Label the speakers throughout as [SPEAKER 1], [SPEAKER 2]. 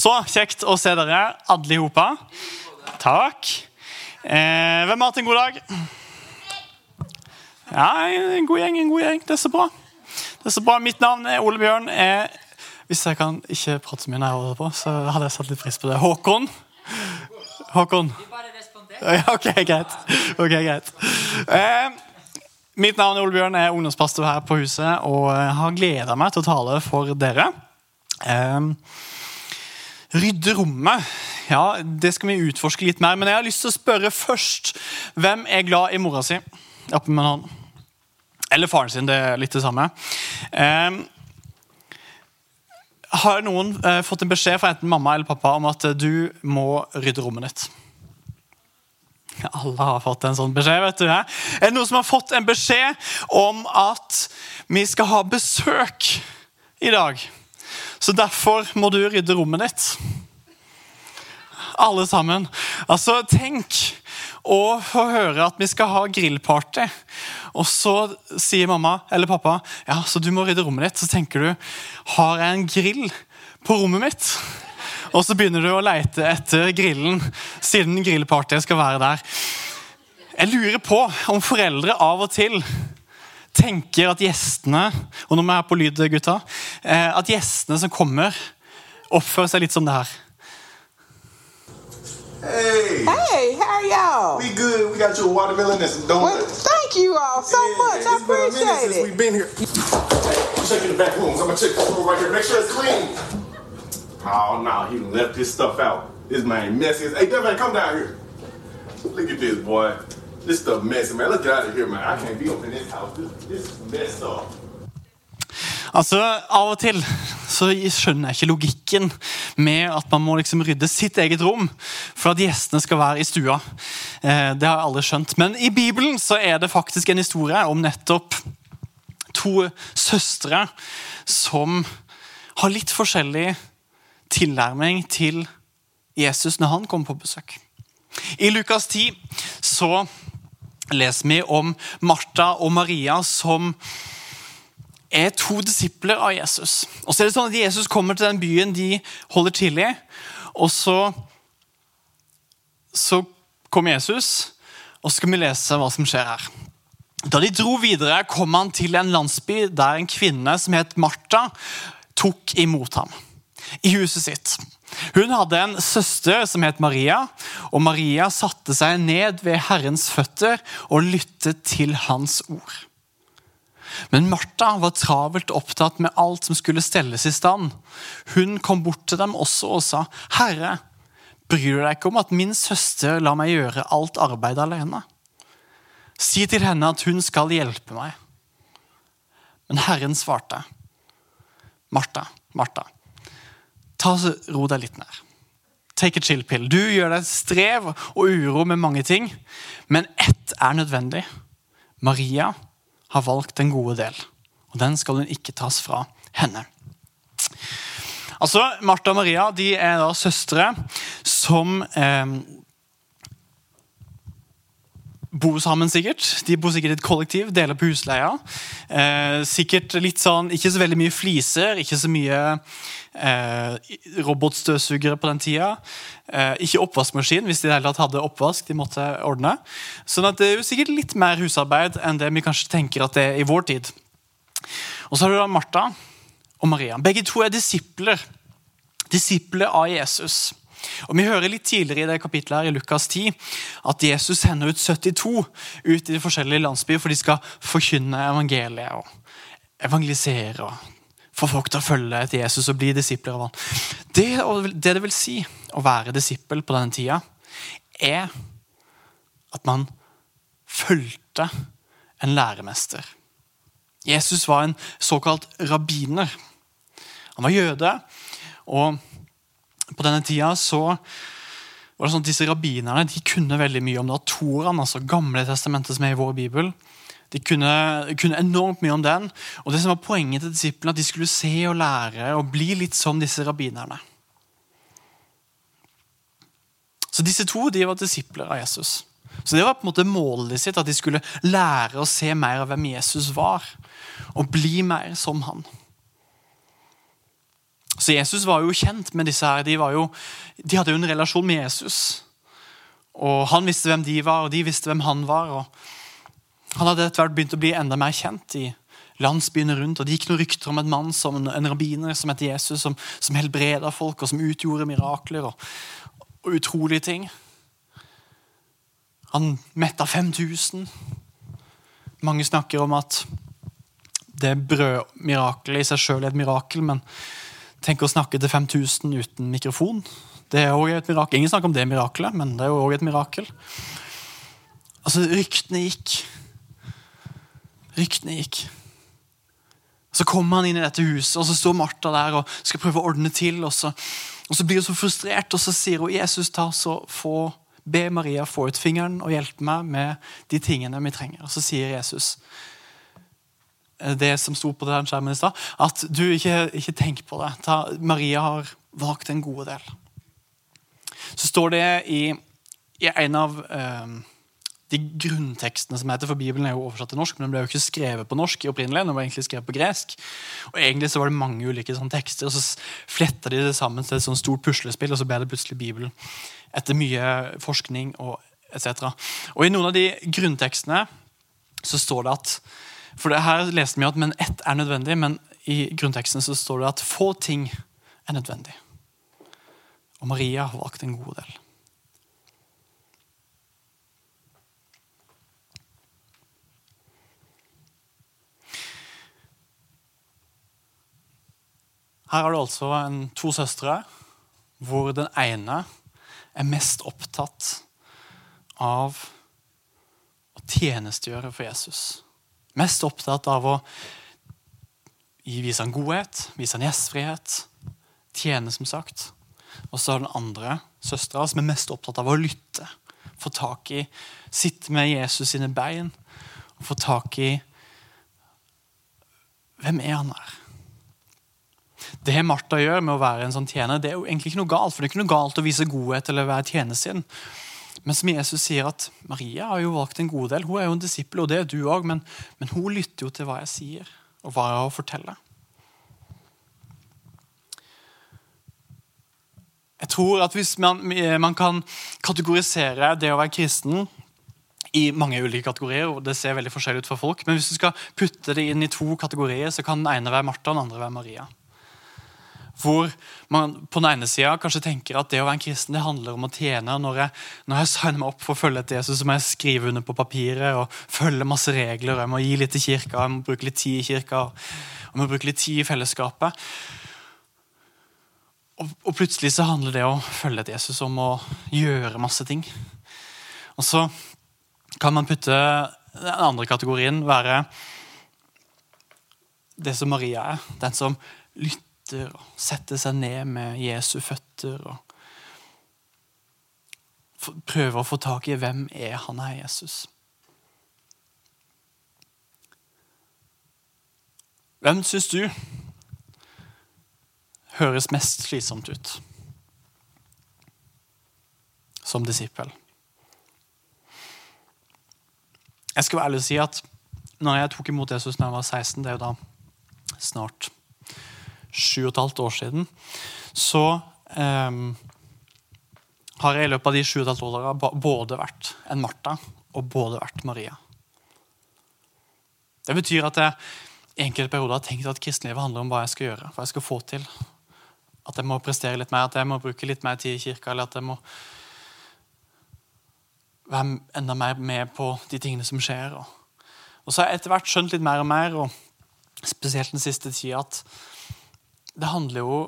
[SPEAKER 1] Så kjekt å se dere, alle i hopa. Takk. Eh, hvem har hatt en god dag? Ja, en god gjeng. en god gjeng. Det er så bra. Det er så bra. Mitt navn er Ole Bjørn. Eh, hvis jeg kan ikke prate så mye når jeg holder på, så hadde jeg satt litt pris på det. Håkon. Håkon. Ja, ok, greit. Ok, greit. Eh, mitt navn er Ole Bjørn, jeg er ungdomspastor her på huset og har gleda meg til å tale for dere. Eh, rydde rommet. Ja, Det skal vi utforske litt mer. Men jeg har lyst til å spørre først hvem er glad i mora si? Oppe med hånd. Eller faren sin. Det er litt det samme. Eh, har noen eh, fått en beskjed fra enten mamma eller pappa om at du må rydde rommet ditt? Alle har fått en sånn beskjed. vet du. Er det noen som har fått en beskjed om at vi skal ha besøk i dag? Så derfor må du rydde rommet ditt. Alle sammen. Altså, tenk å få høre at vi skal ha grillparty, og så sier mamma eller pappa ja, så du må rydde rommet ditt. Så tenker du har jeg en grill på rommet mitt? Og så begynner du å leite etter grillen siden grillpartyet skal være der. Jeg lurer på om foreldre av og til tenker at gjestene og nå må jeg på lyd, gutta, eh, at gjestene som kommer, oppfører seg litt som det her.
[SPEAKER 2] Hey.
[SPEAKER 3] Hey, how are y'all?
[SPEAKER 2] We good. We got you a watermelon and some
[SPEAKER 3] Well,
[SPEAKER 2] donuts.
[SPEAKER 3] thank you all so
[SPEAKER 2] Yeah,
[SPEAKER 3] much. I
[SPEAKER 2] it's been a minute
[SPEAKER 3] it.
[SPEAKER 2] since we've been here. Hey, check in the back rooms. I'm gonna check this room right here. Make sure it's clean. Oh no, he left his stuff out. This man messy. Hey, Devin, come down here. Look at this, boy. This stuff messy, man. Let's get out of here, man. I can't be up in this house. This, this is messed up.
[SPEAKER 1] Altså, Av og til så skjønner jeg ikke logikken med at man må liksom rydde sitt eget rom for at gjestene skal være i stua. Eh, det har jeg aldri skjønt. Men i Bibelen så er det faktisk en historie om nettopp to søstre som har litt forskjellig tilnærming til Jesus når han kommer på besøk. I Lukas 10 så leser vi om Martha og Maria som er to disipler av Jesus. Og så er det sånn at Jesus kommer til den byen de holder til i, og så så kommer Jesus, og så skal vi lese hva som skjer her. Da de dro videre, kom han til en landsby der en kvinne som het Martha, tok imot ham i huset sitt. Hun hadde en søster som het Maria, og Maria satte seg ned ved Herrens føtter og lyttet til hans ord. Men Martha var travelt opptatt med alt som skulle stelles i stand. Hun kom bort til dem også og sa, 'Herre, bryr du deg ikke om at min søster lar meg gjøre alt arbeid alene?' Si til henne at hun skal hjelpe meg. Men Herren svarte, 'Martha, Martha, ta så ro deg litt ned.' Take a chill pill. Du gjør deg strev og uro med mange ting, men ett er nødvendig. Maria har valgt den gode del, og den skal hun ikke tas fra henne. Altså, Martha og Maria de er da søstre som eh, bor sammen, sikkert. De bor sikkert i et kollektiv, deler på husleia. Eh, sikkert litt sånn, Ikke så veldig mye fliser, ikke så mye eh, robotstøvsugere på den tida. Eh, ikke oppvaskmaskin, hvis de i hadde oppvask. de måtte ordne. Sånn at det er jo sikkert litt mer husarbeid enn det vi kanskje tenker at det er i vår tid. Og så har du da Martha og Maria. Begge to er disipler. Disipler av Jesus. Og Vi hører litt tidligere i det kapittelet her i Lukas 10 at Jesus sender ut 72 ut i de forskjellige landsbyer for de skal forkynne evangeliet og evangelisere. og Få folk til å følge etter Jesus og bli disipler av ham. Det, det det vil si å være disippel på denne tida, er at man fulgte en læremester. Jesus var en såkalt rabbiner. Han var jøde, og på denne tida så var det sånn at disse rabbinerne de kunne veldig mye om det. Toraen, altså Gamle testamentet som er i vår bibel. De kunne, kunne enormt mye om den. Og det som var Poenget til disiplene at de skulle se og lære og bli litt som disse rabbinerne. Så disse to de var disipler av Jesus. Så Det var på en måte målet sitt, at de skulle lære å se mer av hvem Jesus var. Og bli mer som han. Så Jesus var jo kjent med disse her. De, var jo, de hadde jo en relasjon med Jesus. Og Han visste hvem de var, og de visste hvem han var. og Han hadde etter hvert begynt å bli enda mer kjent i landsbyene rundt. og Det gikk noen rykter om en mann, som en, en rabbiner som het Jesus, som, som helbreda folk, og som utgjorde mirakler og, og utrolige ting. Han metta 5000. Mange snakker om at det brødmirakelet i seg sjøl er et mirakel, men tenk å snakke til 5000 uten mikrofon. Det er også et mirakel. Ingen snakker om det mirakelet, men det er jo også et mirakel. Altså, ryktene gikk. Ryktene gikk. Så kommer han inn i dette huset, og så står Martha der og skal prøve å ordne til. Og så, og så blir hun så frustrert, og så sier hun Jesus ta så få, be Maria få ut fingeren og hjelpe meg med de tingene vi trenger. Og så sier Jesus det som sto på den skjermen i stad, at du ikke, ikke tenk på det. Ta, Maria har valgt en god del. Så står det i, i en av eh, de grunntekstene som heter, for Bibelen er jo oversatt til norsk, men den ble jo ikke skrevet på norsk opprinnelig, den var egentlig skrevet på gresk. Og egentlig så var det mange ulike sånne tekster, og så fletta de det sammen til et sånt stort puslespill, og så ble det plutselig Bibelen. Etter mye forskning og etc. Og i noen av de grunntekstene så står det at For det her leste vi at men ett er nødvendig, men i grunnteksten så står det at få ting er nødvendig. Og Maria har valgt en god del. Her har du altså en, to søstre hvor den ene er mest opptatt av å tjenestegjøre for Jesus. Mest opptatt av å vise han godhet, vise han gjestfrihet, tjene, som sagt. Og så den andre søstera som er mest opptatt av å lytte. Få tak i Sitte med Jesus sine bein og få tak i Hvem er han her? Det Martha gjør med å være en sånn tjener, det er jo egentlig ikke noe galt. For det er ikke noe galt å vise godhet eller være tjenersinn. Men som Jesus sier at Maria har jo valgt en god del. Hun er jo en disippel, og det er du òg, men, men, hun lytter jo til hva jeg sier, og hva jeg har å fortelle. Jeg tror at hvis man, man kan kategorisere det å være kristen i mange ulike kategorier, og det ser veldig forskjellig ut for folk, men hvis du skal putte det inn i to kategorier, så kan den ene være Martha, og den andre være Maria. Hvor man på den ene sida kanskje tenker at det å være en kristen det handler om å tjene. Når jeg, når jeg signer meg opp for å følge etter Jesus, så må jeg skrive under på papiret og følge masse regler. Jeg må gi litt til kirka, jeg må bruke litt tid i kirka og jeg må bruke litt tid i fellesskapet. Og, og plutselig så handler det å følge etter Jesus om å gjøre masse ting. Og så kan man putte den andre kategorien være det som Maria er. Den som lytter føtter og sette seg ned med Jesu føtter. og Prøve å få tak i hvem er han er Jesus. Hvem syns du høres mest slitsomt ut som disippel? Jeg skal være ærlig og si at når jeg tok imot Jesus da jeg var 16, det er jo da snart sju og et halvt år siden, så um, har jeg i løpet av de sju og et halvt åra både vært en Martha og både vært Maria. Det betyr at jeg i enkelte perioder har tenkt at kristenlivet handler om hva jeg skal gjøre, hva jeg skal få til. At jeg må prestere litt mer, at jeg må bruke litt mer tid i kirka, eller at jeg må være enda mer med på de tingene som skjer. Og så har jeg etter hvert skjønt litt mer og mer, og spesielt den siste tida, at det handler jo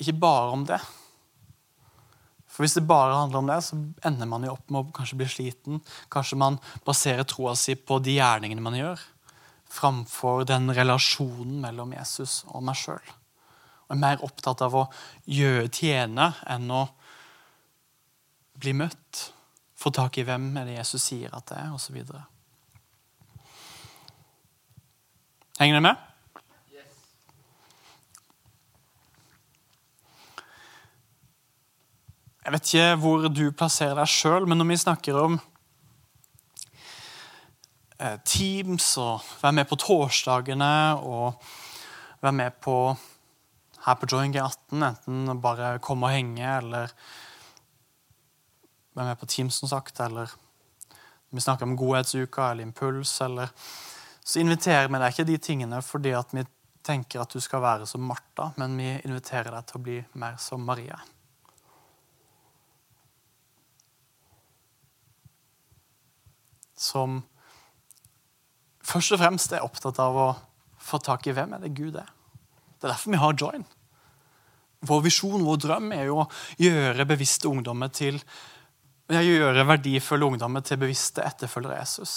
[SPEAKER 1] ikke bare om det. For Hvis det bare handler om det, så ender man jo opp med å kanskje bli sliten. Kanskje man baserer troa si på de gjerningene man gjør, framfor den relasjonen mellom Jesus og meg sjøl. Og er mer opptatt av å gjøre, tjene enn å bli møtt. Få tak i hvem er det Jesus sier at det er, osv. Henger dere med? Jeg vet ikke hvor du plasserer deg sjøl, men når vi snakker om eh, Teams og være med på torsdagene og være med på her på Join G18, enten bare komme og henge eller være med på Teams, som sagt, eller vi snakker om Godhetsuka eller Impuls, eller Så inviterer vi deg ikke de tingene fordi at vi tenker at du skal være som Martha, men vi inviterer deg til å bli mer som Maria. Som først og fremst er opptatt av å få tak i hvem er det Gud er. Det er derfor vi har Join. Vår visjon, vår drøm, er jo å gjøre bevisste ungdommer til gjøre verdifulle ungdommer til bevisste etterfølgere av Jesus.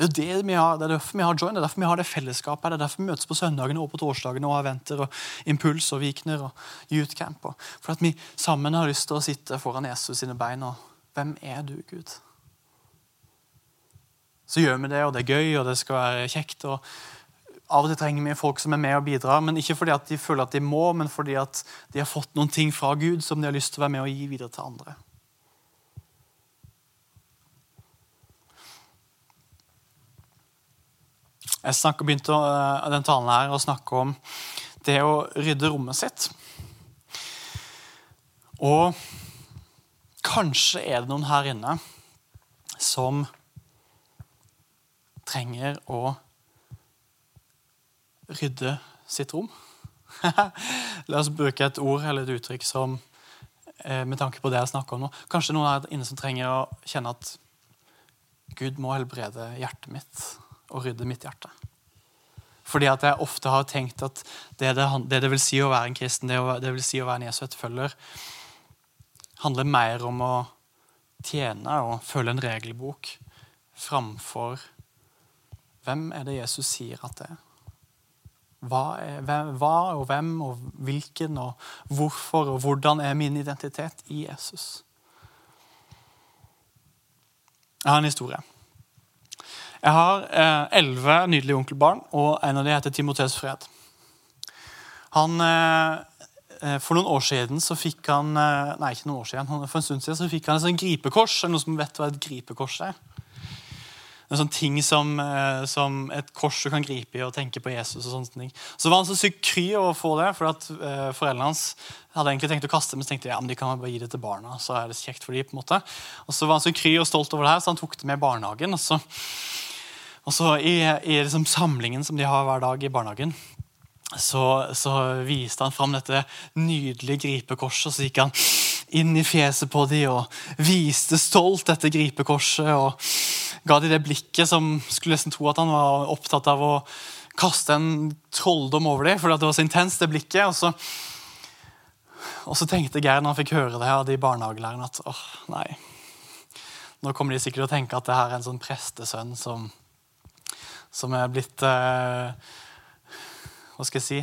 [SPEAKER 1] Det er, det, vi har, det er derfor vi har Join, det er derfor vi har det fellesskapet. Det er derfor vi møtes på søndagene og på torsdagene og har eventer og Impuls og Vikner og Youthcamp. For at vi sammen har lyst til å sitte foran Jesus sine bein og Hvem er du, Gud? Så gjør vi det, og det er gøy, og det skal være kjekt. og Av og til trenger vi folk som er med og bidrar, men ikke fordi at de føler at de må, men fordi at de har fått noen ting fra Gud som de har lyst til å være med og gi videre til andre. Jeg snakker, begynte uh, den talen her å snakke om det å rydde rommet sitt. Og kanskje er det noen her inne som trenger å rydde sitt rom. La oss bruke et ord eller et uttrykk som eh, med tanke på det jeg snakker om nå. Kanskje noen her inne som trenger å kjenne at Gud må helbrede hjertet mitt og rydde mitt hjerte. Fordi at jeg ofte har tenkt at det det, det, det vil si å være en kristen, det, det vil si å være en Jesu etterfølger, handler mer om å tjene og følge en regelbok framfor hvem er det Jesus sier at det er. Hva, er, hva og hvem og hvilken og hvorfor og hvordan er min identitet i Jesus? Jeg har en historie. Jeg har eh, elleve eh, nydelige onkelbarn, og en av dem heter Timoteus Fred. Han, eh, eh, for noen år siden så fikk han eh, Nei, ikke noen år siden, for en stund siden så fikk han et sånt gripekors. Er det noen som vet hva et gripekors er? En sånn ting som, eh, som, et kors du kan gripe i og tenke på Jesus. og sånne ting. Så var han så sykt kry over å få det, for at foreldrene hans hadde egentlig tenkt å kaste men så tenkte jeg, ja, men de kan bare gi det til barna. så er det kjekt for de på en måte. Og Så var han så kry og stolt over det her, så han tok det med i barnehagen. og så og så I, i liksom samlingen som de har hver dag i barnehagen, så, så viste han fram dette nydelige gripekorset. og Så gikk han inn i fjeset på dem og viste stolt dette gripekorset. Og ga dem det blikket som skulle nesten tro at han var opptatt av å kaste en trolldom over dem, For det var så intenst, det blikket. Og så, og så tenkte Geir når han fikk høre det av de barnehagelærerne, at åh, nei. Nå kommer de sikkert til å tenke at det her er en sånn prestesønn som som er blitt eh, Hva skal jeg si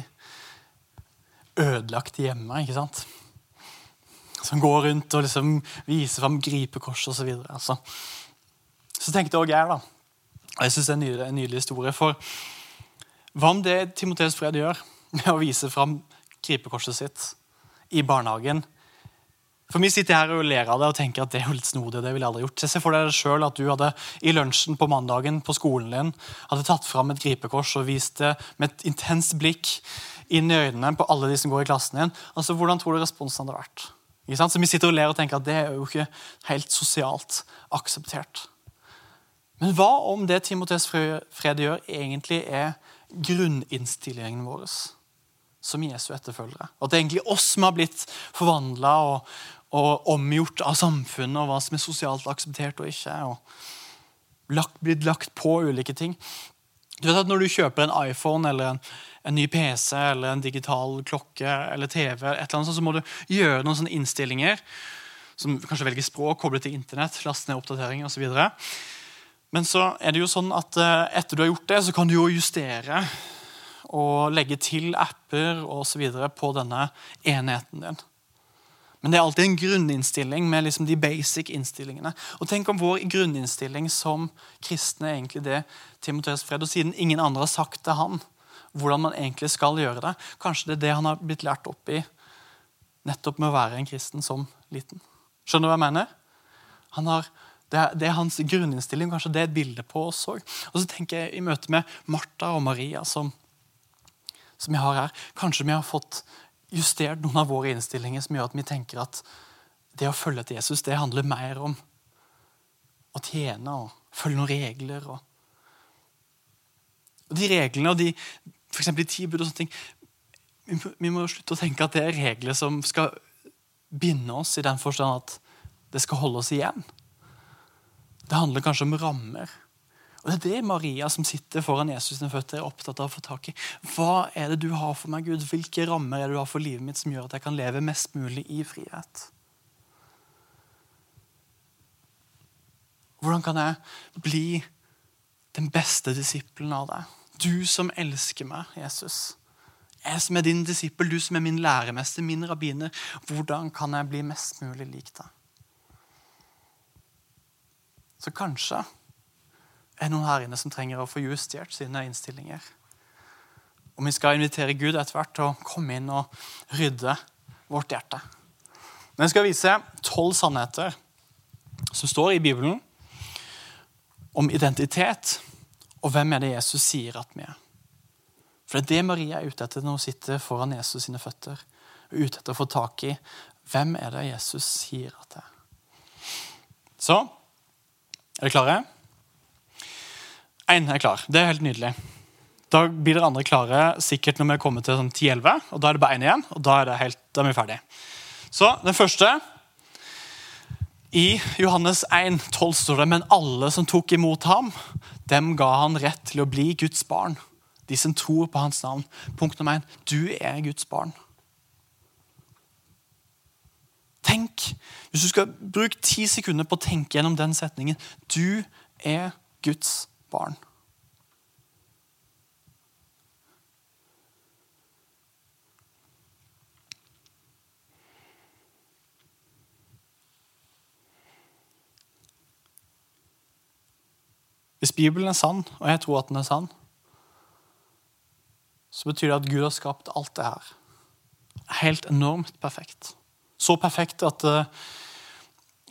[SPEAKER 1] Ødelagt hjemme, ikke sant? Som går rundt og liksom viser fram gripekorset osv. Så, altså. så tenkte også jeg, da og Jeg syns det er en nydelig, en nydelig historie. For hva om det Timoteus Fred gjør med å vise fram gripekorset sitt i barnehagen for Vi sitter her og ler av det og tenker at det er jo litt snodig. det ville jeg aldri gjort. Se for deg selv at du hadde i lunsjen på mandagen på skolen din hadde tatt fram et gripekors og vist det med et intenst blikk inn i øynene på alle de som går i klassen din. Altså, Hvordan tror du responsen hadde vært? Så Vi sitter og ler og tenker at det er jo ikke helt sosialt akseptert. Men hva om det Timoteus Fred gjør, egentlig er grunninnstillingen vår som Jesu etterfølgere? At det er egentlig oss som har blitt forvandla og, og omgjort av samfunnet, og hva som er sosialt akseptert og ikke. og lagt, Blitt lagt på ulike ting. Du vet at Når du kjøper en iPhone eller en, en ny PC eller en digital klokke eller TV, et eller annet, så må du gjøre noen sånne innstillinger. Som kanskje velger språk, koble til Internett, laste ned oppdateringer osv. Men så er det jo sånn at eh, etter du har gjort det, så kan du jo justere og legge til apper osv. på denne enheten din. Men det er alltid en grunninnstilling med liksom de basic innstillingene. Og Tenk om vår grunninnstilling som kristne er egentlig det Timoteus Fred, og siden ingen andre har sagt til han hvordan man egentlig skal gjøre det. Kanskje det er det han har blitt lært opp i nettopp med å være en kristen som liten. Skjønner du hva jeg mener? Har, det, er, det, er, hans grunninnstilling. Kanskje det er et bilde på oss òg. Og så tenker jeg i møte med Martha og Maria, som, som jeg har her. Kanskje vi har fått justert noen av våre innstillinger som gjør at vi tenker at det å følge etter Jesus det handler mer om å tjene og følge noen regler. Og, de reglene og de, for eksempel de ti bud og sånne ting vi må, vi må slutte å tenke at det er regler som skal binde oss i den forstand at det skal holde oss igjen. Det handler kanskje om rammer. Og Det er det Maria som sitter foran Jesus sine føtter, er opptatt av å få tak i. Hva er det du har for meg, Gud? Hvilke rammer er det du har for livet mitt som gjør at jeg kan leve mest mulig i frihet? Hvordan kan jeg bli den beste disippelen av deg? Du som elsker meg, Jesus. Jeg som er din disippel, du som er min læremester, min rabbiner. Hvordan kan jeg bli mest mulig lik deg? Så kanskje er noen her inne som trenger å få justert sine innstillinger. Og vi skal invitere Gud etter hvert til å komme inn og rydde vårt hjerte. Men jeg skal vise tolv sannheter som står i Bibelen om identitet og hvem er det Jesus sier at vi er. For det er det Maria er ute etter når hun sitter foran Jesus sine føtter. og ute etter å få tak i hvem er det Jesus sier at det er. Så er dere klare? Én er klar. Det er helt nydelig. Da blir dere andre klare sikkert når vi kommer til sånn 10-11. og Da er det bare én igjen, og da er, helt, da er vi ferdige. Så den første I Johannes 1, 12 står det men alle som tok imot ham, dem ga han rett til å bli Guds barn. De som tror på hans navn. Punkt nummer én du er Guds barn. Tenk, Hvis du skal bruke ti sekunder på å tenke gjennom den setningen Du er Guds barn. Hvis Bibelen er sann, og jeg tror at den er sann, så betyr det at Gud har skapt alt det her. Helt enormt perfekt. Så perfekt at uh,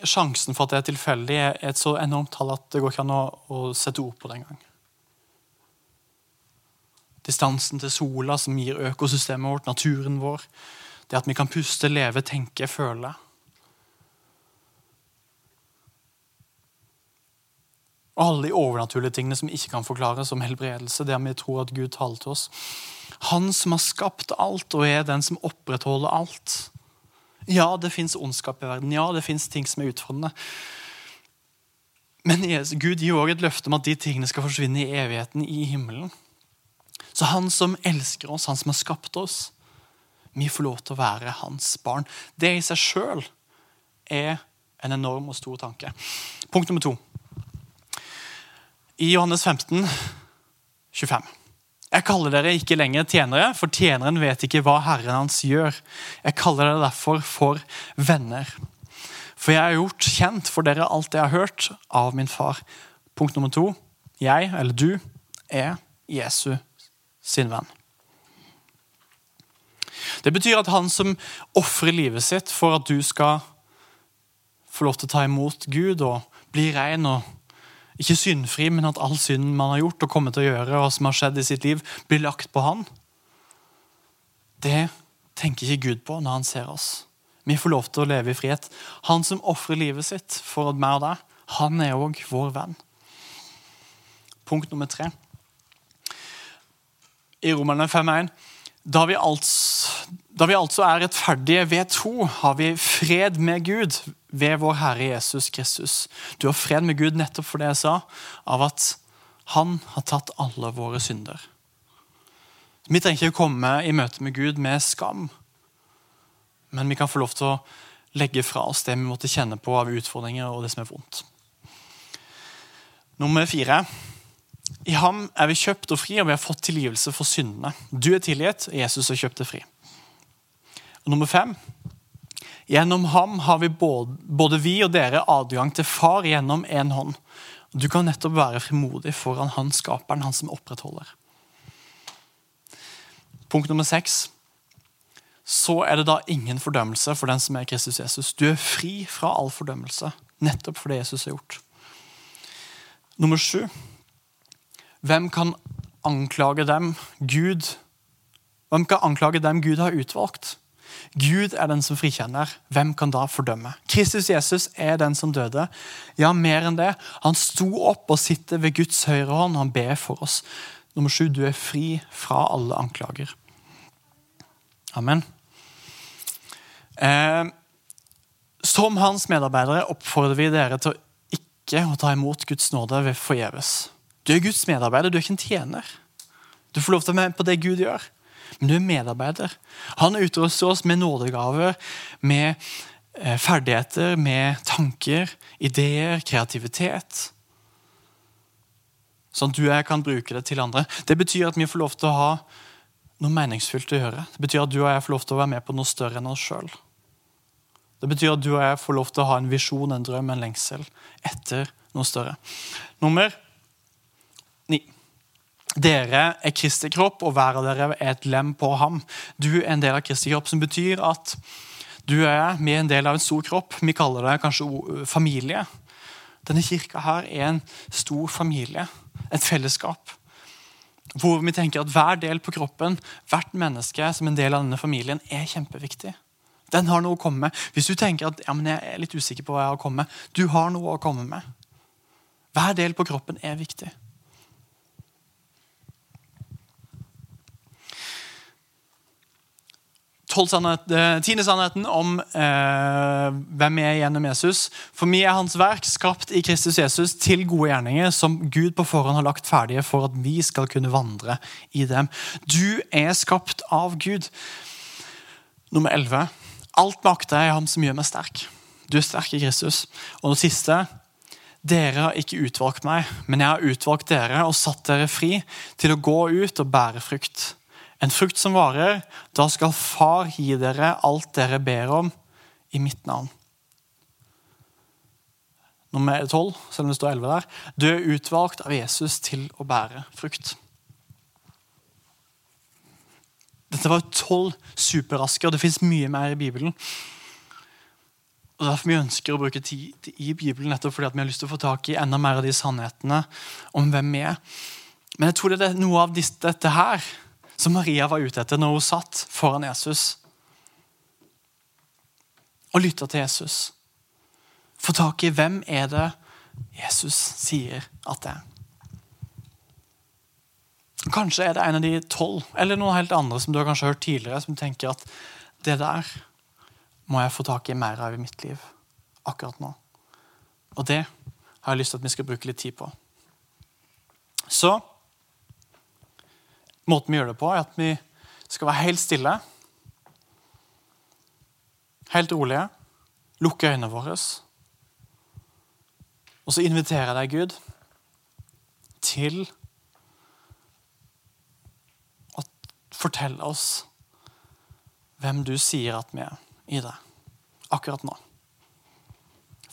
[SPEAKER 1] sjansen for at det er tilfeldig, er et så enormt tall at det går ikke an å, å sette ord på det engang. Distansen til sola som gir økosystemet vårt, naturen vår. Det at vi kan puste, leve, tenke, føle. Og alle de overnaturlige tingene som ikke kan forklares, som helbredelse, det vi tror at Gud taler til oss. Han som har skapt alt og er den som opprettholder alt. Ja, det fins ondskap i verden. Ja, det fins ting som er utfordrende. Men Gud gir også et løfte om at de tingene skal forsvinne i evigheten i himmelen. Så han som elsker oss, han som har skapt oss, vi får lov til å være hans barn. Det i seg sjøl er en enorm og stor tanke. Punkt nummer to. I Johannes 15, 25. Jeg kaller dere ikke lenger tjenere, for tjeneren vet ikke hva Herren hans gjør. Jeg kaller dere derfor for venner. For jeg har gjort kjent for dere alt jeg har hørt av min far. Punkt nummer to. Jeg, eller du, er Jesu sin venn. Det betyr at han som ofrer livet sitt for at du skal få lov til å ta imot Gud og bli ren og ikke syndfri, men at all synden man har gjort og kommer til å gjøre, og som har skjedd i sitt liv, blir lagt på han. Det tenker ikke Gud på når han ser oss. Vi får lov til å leve i frihet. Han som ofrer livet sitt for meg og deg, han er òg vår venn. Punkt nummer tre. I Romerne 5.1 da vi, altså, da vi altså er rettferdige ved tro, har vi fred med Gud ved vår Herre Jesus Kristus. Du har fred med Gud nettopp for det jeg sa, av at han har tatt alle våre synder. Vi trenger ikke å komme i møte med Gud med skam, men vi kan få lov til å legge fra oss det vi måtte kjenne på av utfordringer og det som er vondt. Nummer fire. I ham er vi kjøpt og fri, og vi har fått tilgivelse for syndene. Du er tilgitt, Jesus har kjøpt deg fri. Og nummer fem. Gjennom ham har vi både, både vi og dere adgang til Far gjennom én hånd. Du kan nettopp være frimodig foran han skaperen, han som opprettholder. Punkt nummer seks. Så er det da ingen fordømmelse for den som er Kristus Jesus. Du er fri fra all fordømmelse, nettopp for det Jesus har gjort. Nummer sju. Hvem kan anklage dem? Gud Hvem kan anklage dem Gud har utvalgt? Gud er den som frikjenner. Hvem kan da fordømme? Kristus Jesus er den som døde. Ja, mer enn det. Han sto opp og sitter ved Guds høyre hånd. Han ber for oss. Nummer sju, du er fri fra alle anklager. Amen. Eh, som hans medarbeidere oppfordrer vi dere til å ikke å ta imot Guds nåde ved forgjeves. Du er Guds medarbeider, du er ikke en tjener. Du får lov til å være med på det Gud gjør, men du er medarbeider. Han utruster oss med nådegaver, med eh, ferdigheter, med tanker, ideer, kreativitet. Sånn at du og jeg kan bruke det til andre. Det betyr at vi får lov til å ha noe meningsfylt å gjøre. Det betyr at du og jeg får lov til å være med på noe større enn oss sjøl. Det betyr at du og jeg får lov til å ha en visjon, en drøm, en lengsel etter noe større. Nummer ni. Dere er Kristi kropp, og hver av dere er et lem på ham. Du er en del av Kristi kropp, som betyr at du og jeg vi er en del av en stor kropp. Vi kaller det kanskje familie. Denne kirka her er en stor familie, et fellesskap. Hvor vi tenker at hver del på kroppen, hvert menneske som en del av denne familien, er kjempeviktig. Den har noe å komme med. Hvis du tenker at ja, men jeg er litt usikker på hva jeg har å komme med, du har noe å komme med. Hver del på kroppen er viktig. Eh, tiende sannheten om eh, hvem vi er gjennom Jesus. For vi er hans verk, skapt i Kristus Jesus til gode gjerninger, som Gud på forhånd har lagt ferdige for at vi skal kunne vandre i dem. Du er skapt av Gud. Nummer 11. Alt makter er ham som gjør meg sterk. Du er sterk i Kristus. Og det siste dere har ikke utvalgt meg, men jeg har utvalgt dere og satt dere fri til å gå ut og bære frukt en frukt som varer. Da skal Far gi dere alt dere ber om i mitt navn. Nummer 12, selv om det står 11 der. Du er utvalgt av Jesus til å bære frukt. Dette var tolv superraske, og det fins mye mer i Bibelen. Og Derfor vi ønsker å bruke tid i Bibelen, nettopp fordi vi har lyst til å få tak i enda mer av de sannhetene om hvem vi er. Men jeg tror det er noe av dette her som Maria var ute etter når hun satt foran Jesus og lytta til Jesus. Få tak i hvem er det Jesus sier at det er. Kanskje er det en av de tolv, eller noen helt andre som du har kanskje hørt tidligere, som tenker at det der må jeg få tak i mer av i mitt liv akkurat nå. Og det har jeg lyst til at vi skal bruke litt tid på. Så Måten vi gjør det på, er at vi skal være helt stille. Helt rolige. Lukke øynene våre. Og så inviterer jeg deg, Gud, til å fortelle oss hvem du sier at vi er i det akkurat nå.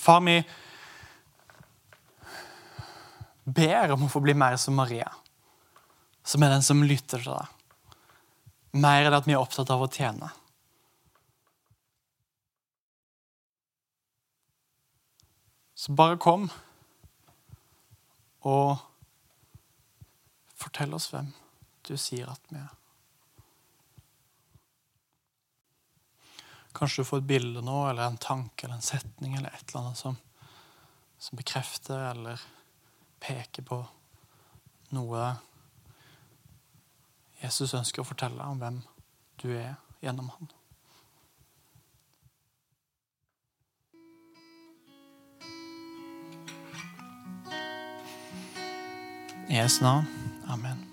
[SPEAKER 1] Far, vi ber om å få bli mer som Maria som er den som lytter til deg. Mer enn at vi er opptatt av å tjene. Så bare kom og fortell oss hvem du sier at vi er. Kanskje du får et bilde nå, eller en tanke eller en setning eller et eller annet som, som bekrefter eller peker på noe Jesus ønsker å fortelle om hvem du er gjennom ham. I Jesu navn.